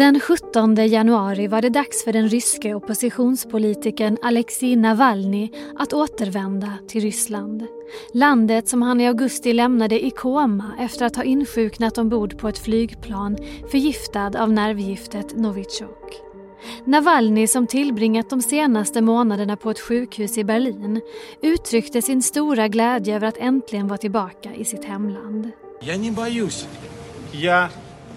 Den 17 januari var det dags för den ryske oppositionspolitikern Alexei Navalny att återvända till Ryssland. Landet som han i augusti lämnade i koma efter att ha insjuknat ombord på ett flygplan förgiftad av nervgiftet Novichok. Navalny som tillbringat de senaste månaderna på ett sjukhus i Berlin uttryckte sin stora glädje över att äntligen vara tillbaka i sitt hemland. Jag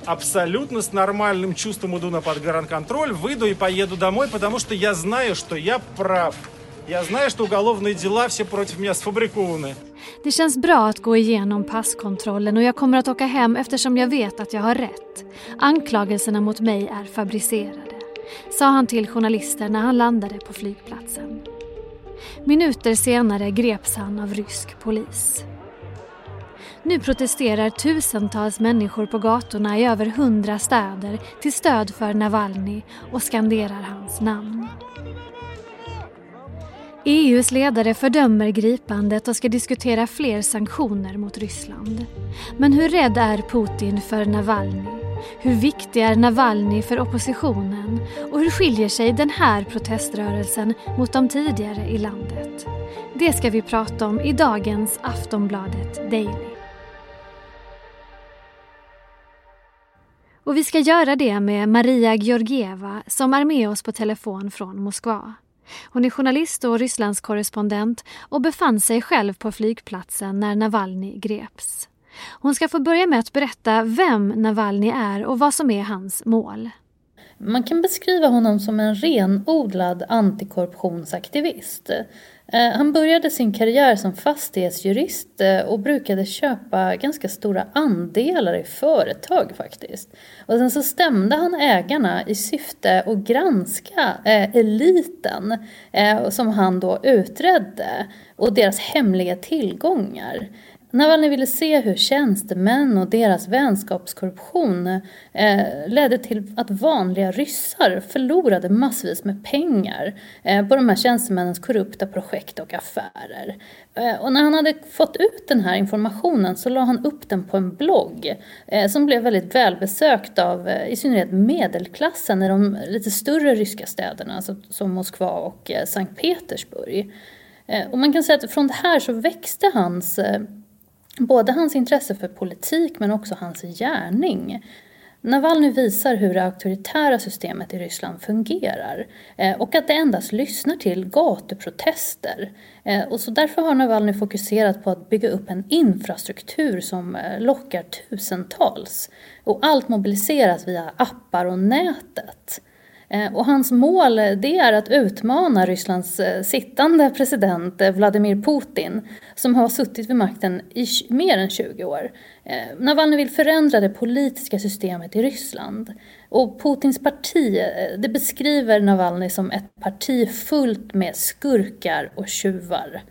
абсолютно с нормальным чувством иду на подгранконтроль, выйду и поеду домой, потому что я знаю, что я прав. Я знаю, что уголовные дела все против меня сфабрикованы. Det känns bra att gå igenom passkontrollen och jag kommer att åka hem eftersom jag vet att jag har rätt. Anklagelserna mot mig är fabricerade, sa han till journalister när han landade på flygplatsen. Minuter senare greps han av rysk polis. Nu protesterar tusentals människor på gatorna i över hundra städer till stöd för Navalny och skanderar hans namn. EUs ledare fördömer gripandet och ska diskutera fler sanktioner mot Ryssland. Men hur rädd är Putin för Navalny? Hur viktig är Navalny för oppositionen? Och hur skiljer sig den här proteströrelsen mot de tidigare i landet? Det ska vi prata om i dagens Aftonbladet Daily. Och vi ska göra det med Maria Georgieva som är med oss på telefon från Moskva. Hon är journalist och Rysslandskorrespondent och befann sig själv på flygplatsen när Navalny greps. Hon ska få börja med att berätta vem Navalny är och vad som är hans mål. Man kan beskriva honom som en renodlad antikorruptionsaktivist. Eh, han började sin karriär som fastighetsjurist eh, och brukade köpa ganska stora andelar i företag faktiskt. Och sen så stämde han ägarna i syfte att granska eh, eliten som han då utredde och deras hemliga tillgångar. Navalny ville se hur tjänstemän och deras vänskapskorruption eh, ledde till att vanliga ryssar förlorade massvis med pengar eh, på de här tjänstemännens korrupta projekt och affärer. Eh, och när han hade fått ut den här informationen så la han upp den på en blogg eh, som blev väldigt välbesökt av eh, i synnerhet medelklassen i de lite större ryska städerna alltså, som Moskva och eh, Sankt Petersburg. Eh, och man kan säga att från det här så växte hans eh, både hans intresse för politik men också hans gärning. Navalny visar hur det auktoritära systemet i Ryssland fungerar eh, och att det endast lyssnar till gatuprotester. Eh, och så därför har Navalny fokuserat på att bygga upp en infrastruktur som eh, lockar tusentals. Och allt mobiliseras via appar och nätet. Eh, och hans mål det är att utmana Rysslands eh, sittande president eh, Vladimir Putin som har suttit vid makten i mer än 20 år. Navalny vill förändra det politiska systemet i Ryssland. Och Putins parti det beskriver Navalny som ett parti fullt med skurkar och tjuvar.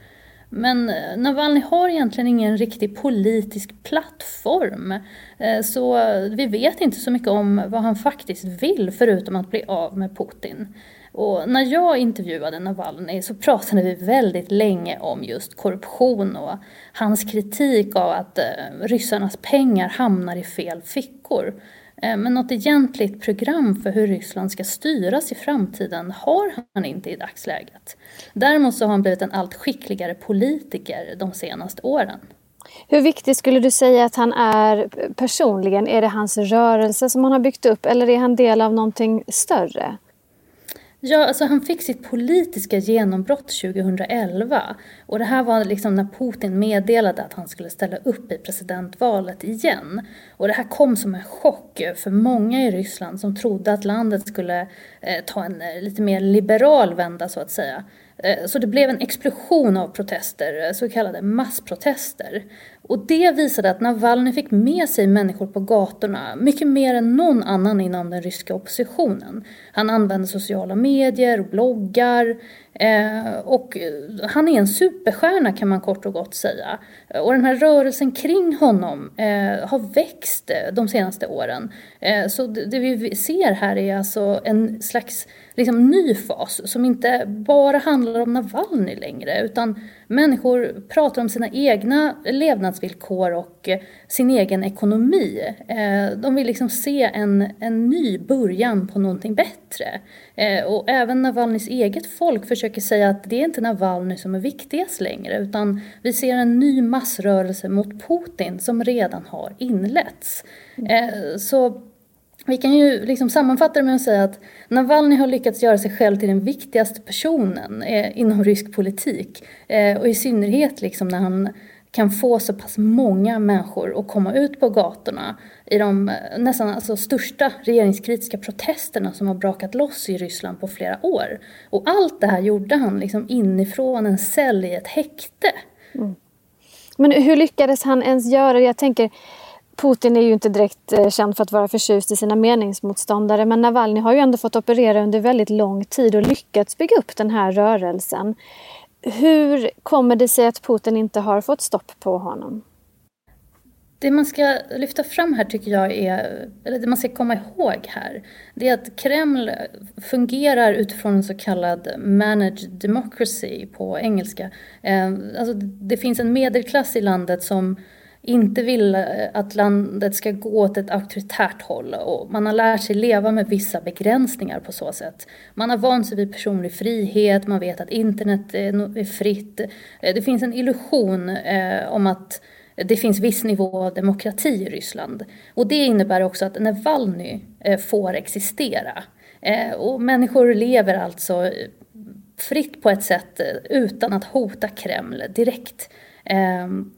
Men eh, Navalny har egentligen ingen riktig politisk plattform. Eh, så vi vet inte så mycket om vad han faktiskt vill förutom att bli av med Putin. Och när jag intervjuade Navalny så pratade vi väldigt länge om just korruption och hans kritik av att eh, ryssarnas pengar hamnar i fel fickor. Eh, men något egentligt program för hur Ryssland ska styras i framtiden har han inte i dagsläget. Däremot så har han blivit en allt skickligare politiker de senaste åren. Hur viktig skulle du säga att han är personligen? Är det hans rörelse som han har byggt upp eller är han del av någonting större? Ja, alltså han fick sitt politiska genombrott 2011. Och det här var liksom när Putin meddelade att han skulle ställa upp i presidentvalet igen. Och det här kom som en chock för många i Ryssland som trodde att landet skulle eh, ta en eh, lite mer liberal vända så att säga. Eh, så det blev en explosion av protester, eh, så kallade massprotester. Och det visade att Navalny fick med sig människor på gatorna mycket mer än någon annan inom den ryska oppositionen. Han använde sociala medier bloggar eh, och han är en superstjärna kan man kort och gott säga. Och den här rörelsen kring honom har växt de senaste åren. Så det vi ser här är alltså en slags liksom, ny fas som inte bara handlar om Navalny längre utan människor pratar om sina egna levnadsvillkor och sin egen ekonomi. De vill liksom se en, en ny början på någonting bättre. Och även Navalnys eget folk försöker säga att det är inte Navalny som är viktigast längre utan vi ser en ny massrörelse mot Putin som redan har inletts. Så vi kan ju liksom sammanfatta det med att säga att Navalny har lyckats göra sig själv till den viktigaste personen eh, inom rysk politik. Eh, och i synnerhet liksom när han kan få så pass många människor att komma ut på gatorna i de eh, nästan alltså, största regeringskritiska protesterna som har brakat loss i Ryssland på flera år. Och allt det här gjorde han liksom inifrån en cell i ett häkte. Mm. Men hur lyckades han ens göra det? Jag tänker Putin är ju inte direkt eh, känd för att vara förtjust i sina meningsmotståndare men Navalny har ju ändå fått operera under väldigt lång tid och lyckats bygga upp den här rörelsen. Hur kommer det sig att Putin inte har fått stopp på honom? Det man ska lyfta fram här tycker jag är, eller det man ska komma ihåg här, det är att Kreml fungerar utifrån en så kallad managed democracy på engelska. Eh, alltså det finns en medelklass i landet som inte vill eh, att landet ska gå åt ett auktoritärt håll och man har lärt sig leva med vissa begränsningar på så sätt. Man har vant sig vid personlig frihet, man vet att internet eh, är fritt. Eh, det finns en illusion om att det finns viss nivå av demokrati i Ryssland. Och det innebär också att Navalny får existera. Och människor lever alltså fritt på ett sätt utan att hota Kreml direkt. Ehm,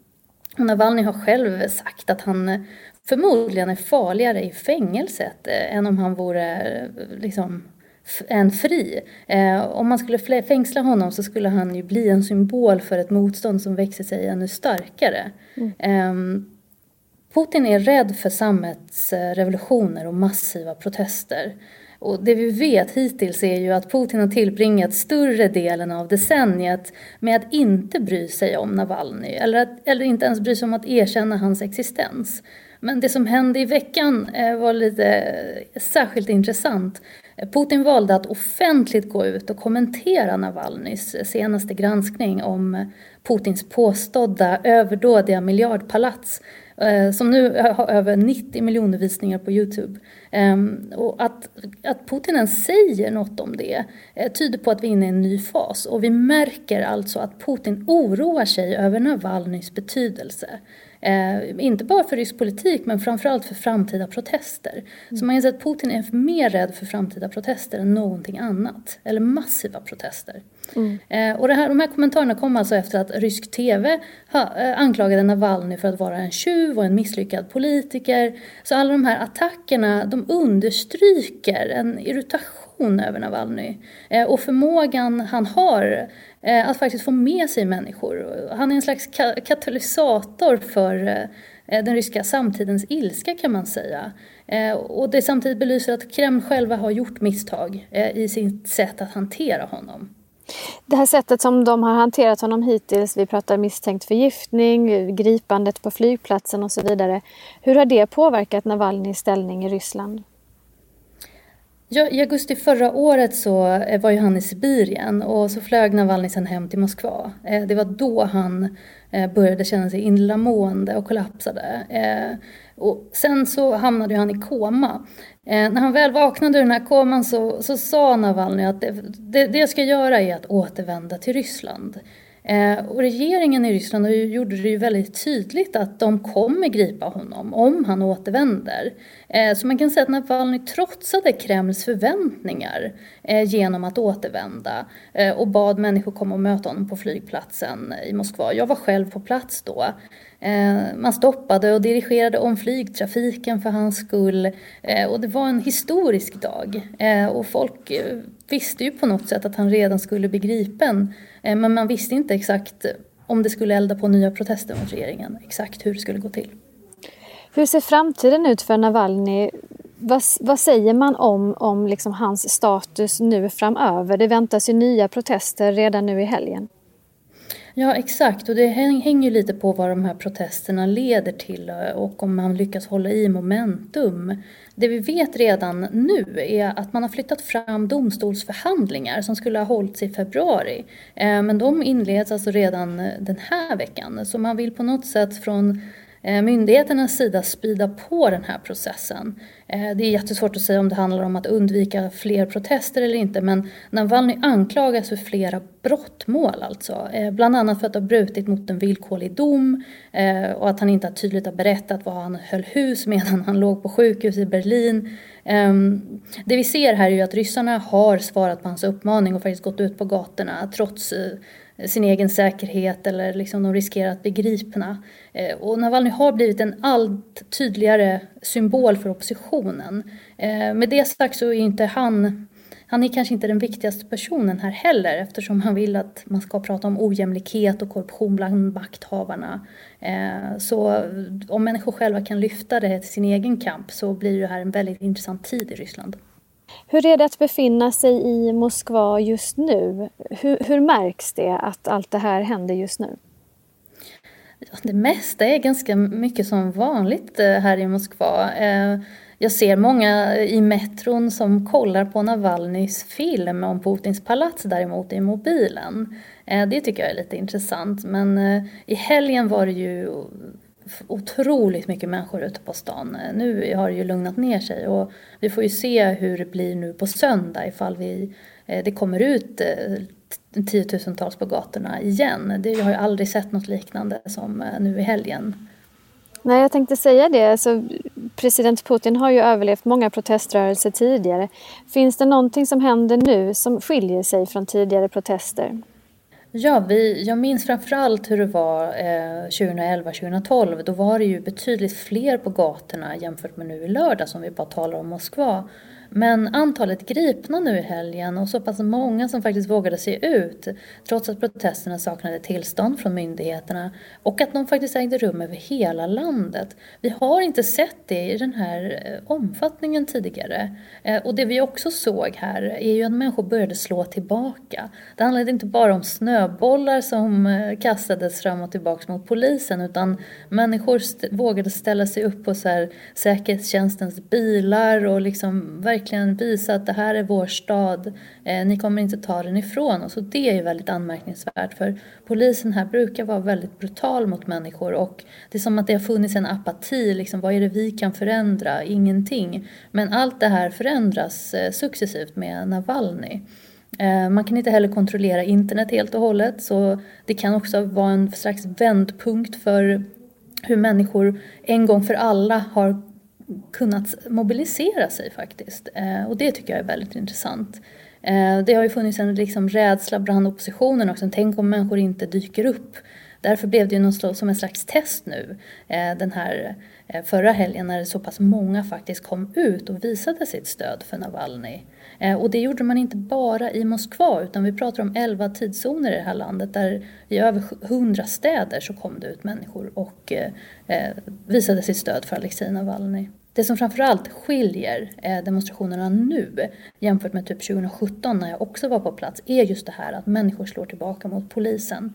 Navalny har själv sagt att han förmodligen är farligare i fängelset eh, än om han vore eh, liksom en fri. Eh, om man skulle fängsla honom så skulle han ju bli en symbol för ett motstånd som växer sig ännu starkare. Mm. Eh, Putin är rädd för sammetsrevolutioner och massiva protester. Och det vi vet hittills är ju att Putin har tillbringat större delen av decenniet med att inte bry sig om Navalny eller, att, eller inte ens bry sig om att erkänna hans existens. Men det som hände i veckan eh, var lite eh, särskilt intressant. Putin valde att offentligt gå ut och kommentera Navalnys senaste granskning om Putins påstådda överdådiga miljardpalats Eh, som nu har över 90 miljoner visningar på Youtube. Ehm, och att, att Putin ens säger något om det eh, tyder på att vi är inne i en ny fas och vi märker alltså att Putin oroar sig över Navalnys betydelse. Eh, inte bara för rysk politik men framförallt för framtida protester. Mm. Så man inser att Putin är mer rädd för framtida protester än någonting annat. Eller massiva protester. Mm. Eh, och här, de här kommentarerna kom alltså efter att rysk TV ha, eh, anklagade Navalny för att vara en tjuv och en misslyckad politiker. Så alla de här attackerna de understryker en irritation över Navalny. Eh, och förmågan han har eh, att faktiskt få med sig människor. Han är en slags katalysator för eh, den ryska samtidens ilska kan man säga. Och det samtidigt belyser att Kreml själva har gjort misstag i sitt sätt att hantera honom. Det här sättet som de har hanterat honom hittills, vi pratar misstänkt förgiftning, gripandet på flygplatsen och så vidare. Hur har det påverkat Navalnys ställning i Ryssland? Ja, I augusti förra året så eh, var ju han i Sibirien och så flög Navalny sen hem till Moskva. Eh, det var då han Eh, började känna sig illamående och kollapsade. Eh, och sen så hamnade han i koma. Eh, när han väl vaknade ur den här koman så, så sa Navalny att det, det, det jag ska göra är att återvända till Ryssland. Och regeringen i Ryssland gjorde det ju väldigt tydligt att de kommer gripa honom om han återvänder. Så man kan säga att Navalny trotsade Kremls förväntningar genom att återvända och bad människor komma och möta honom på flygplatsen i Moskva. Jag var själv på plats då. Eh, man stoppade och dirigerade om flygtrafiken för hans skull eh, och det var en historisk dag. Eh, och folk visste ju på något sätt att han redan skulle bli gripen men man visste inte exakt om det skulle elda på nya protester mot regeringen, exakt hur det skulle gå till. Hur ser framtiden ut för Navalny? Vad, vad säger man om, om liksom hans status nu framöver? Det väntas ju nya protester redan nu i helgen. Ja exakt och det hänger lite på vad de här protesterna leder till eh, och om man lyckas hålla i momentum. Det vi vet redan nu är att man har flyttat fram domstolsförhandlingar som skulle ha hållits i februari. Eh, men de inleds alltså redan eh, den här veckan. Så man vill på något sätt från Eh, myndigheternas sida spida på den här processen. Eh, det är jättesvårt att säga om det handlar om att undvika fler protester eller inte men Navalny anklagas för flera brottmål alltså. Eh, bland annat för att ha brutit mot en villkorlig dom och att han inte tydligt har berättat vad han höll hus medan han låg på sjukhus i Berlin. Ehm, det vi ser här är ju att ryssarna har svarat på hans uppmaning och faktiskt gått ut på gatorna trots sin egen säkerhet eller liksom de riskerar att bli gripna. Eh, och Navalny har blivit en allt tydligare symbol för oppositionen. Eh, med det sagt så är inte han han är kanske inte den viktigaste personen här heller eftersom han vill att man ska prata om ojämlikhet och korruption bland makthavarna. Eh, så om människor själva kan lyfta det till sin egen kamp så blir det här en väldigt intressant tid i Ryssland. Hur är det att befinna sig i Moskva just nu? Hur, hur märks det att allt det här händer just nu? Det mesta är ganska mycket som vanligt eh, här i Moskva. Eh, jag ser många i metron som kollar på Navalnys film om Putins palats däremot i mobilen. Eh, det tycker jag är lite intressant. Men i helgen var det ju otroligt mycket människor ute på stan. Nu har det ju lugnat ner sig och vi får ju se hur det blir nu på söndag ifall vi, eh, det kommer ut eh, tiotusentals på gatorna igen. Det, jag har ju aldrig sett något liknande som eh, nu i helgen. Nej, jag tänkte säga det. Alltså, president Putin har ju överlevt många proteströrelser tidigare. Finns det någonting som händer nu som skiljer sig från tidigare protester? Ja, vi, jag minns framförallt hur det var eh, 2011-2012. Då var det ju betydligt fler på gatorna jämfört med nu i lördag som vi bara talar om Moskva. Men antalet gripna nu i helgen och så pass många som faktiskt vågade se ut trots att protesterna saknade tillstånd från myndigheterna och att de faktiskt ägde rum över hela landet. Vi har inte sett det i den här eh, omfattningen tidigare. Eh, och det vi också såg här är ju att människor började slå tillbaka. Det handlade inte bara om snöbollar som eh, kastades fram och tillbaka mot polisen utan människor st vågade ställa sig upp på så här säkerhetstjänstens bilar och liksom verkligen verkligen visa att det här är vår stad, eh, ni kommer inte ta den ifrån oss. Och det är ju väldigt anmärkningsvärt för polisen här brukar vara väldigt brutal mot människor och det är som att det har funnits en apati, liksom, vad är det vi kan förändra? Ingenting. Men allt det här förändras eh, successivt med Navalny. Eh, man kan inte heller kontrollera internet helt och hållet så det kan också vara en slags vändpunkt för hur människor en gång för alla har kunnat mobilisera sig faktiskt. Eh, och det tycker jag är väldigt intressant. Eh, det har ju funnits en liksom rädsla bland oppositionen också. Tänk om människor inte dyker upp. Därför blev det ju något som en slags test nu eh, den här förra helgen när så pass många faktiskt kom ut och visade sitt stöd för Navalny. Eh, och det gjorde man inte bara i Moskva utan vi pratar om 11 tidszoner i det här landet där i över 100 städer så kom det ut människor och eh, eh, visade sitt stöd för Alexej Navalny. Det som framförallt skiljer demonstrationerna nu jämfört med typ 2017 när jag också var på plats är just det här att människor slår tillbaka mot polisen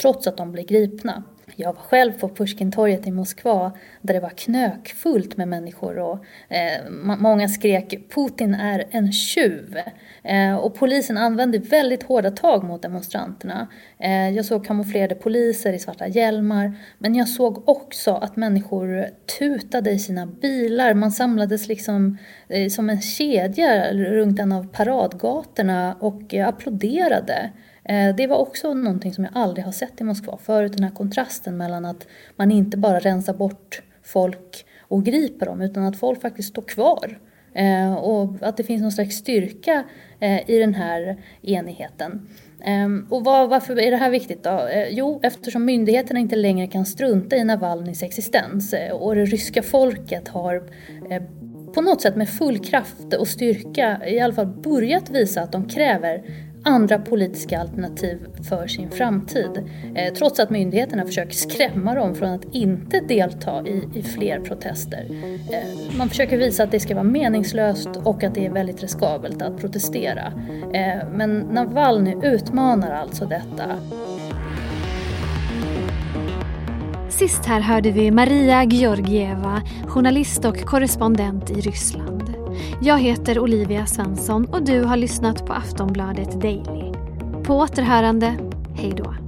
trots att de blir gripna. Jag var själv på Pushkintorget i Moskva där det var knökfullt med människor och eh, många skrek Putin är en tjuv. Eh, och polisen använde väldigt hårda tag mot demonstranterna. Eh, jag såg kamouflerade poliser i svarta hjälmar men jag såg också att människor tutade i sina bilar. Man samlades liksom eh, som en kedja runt en av paradgatorna och eh, applåderade. Eh, det var också någonting som jag aldrig har sett i Moskva förut, den här kontrasten mellan att man inte bara rensar bort folk och griper dem utan att folk faktiskt står kvar. Eh, och att det finns någon slags styrka eh, i den här enigheten. Ehm, och var, varför är det här viktigt då? Jo, eftersom myndigheterna inte längre kan strunta i Navalnys existens och det ryska folket har på något sätt med full kraft och styrka i alla fall börjat visa att de kräver andra politiska alternativ för sin framtid. Eh, trots att myndigheterna försöker skrämma dem från att inte delta i, i fler protester. Eh, man försöker visa att det ska vara meningslöst och att det är väldigt riskabelt att protestera. Eh, men Navalny utmanar alltså detta. Sist här hörde vi Maria Georgieva, journalist och korrespondent i Ryssland. Jag heter Olivia Svensson och du har lyssnat på Aftonbladet Daily. På återhörande, hej då.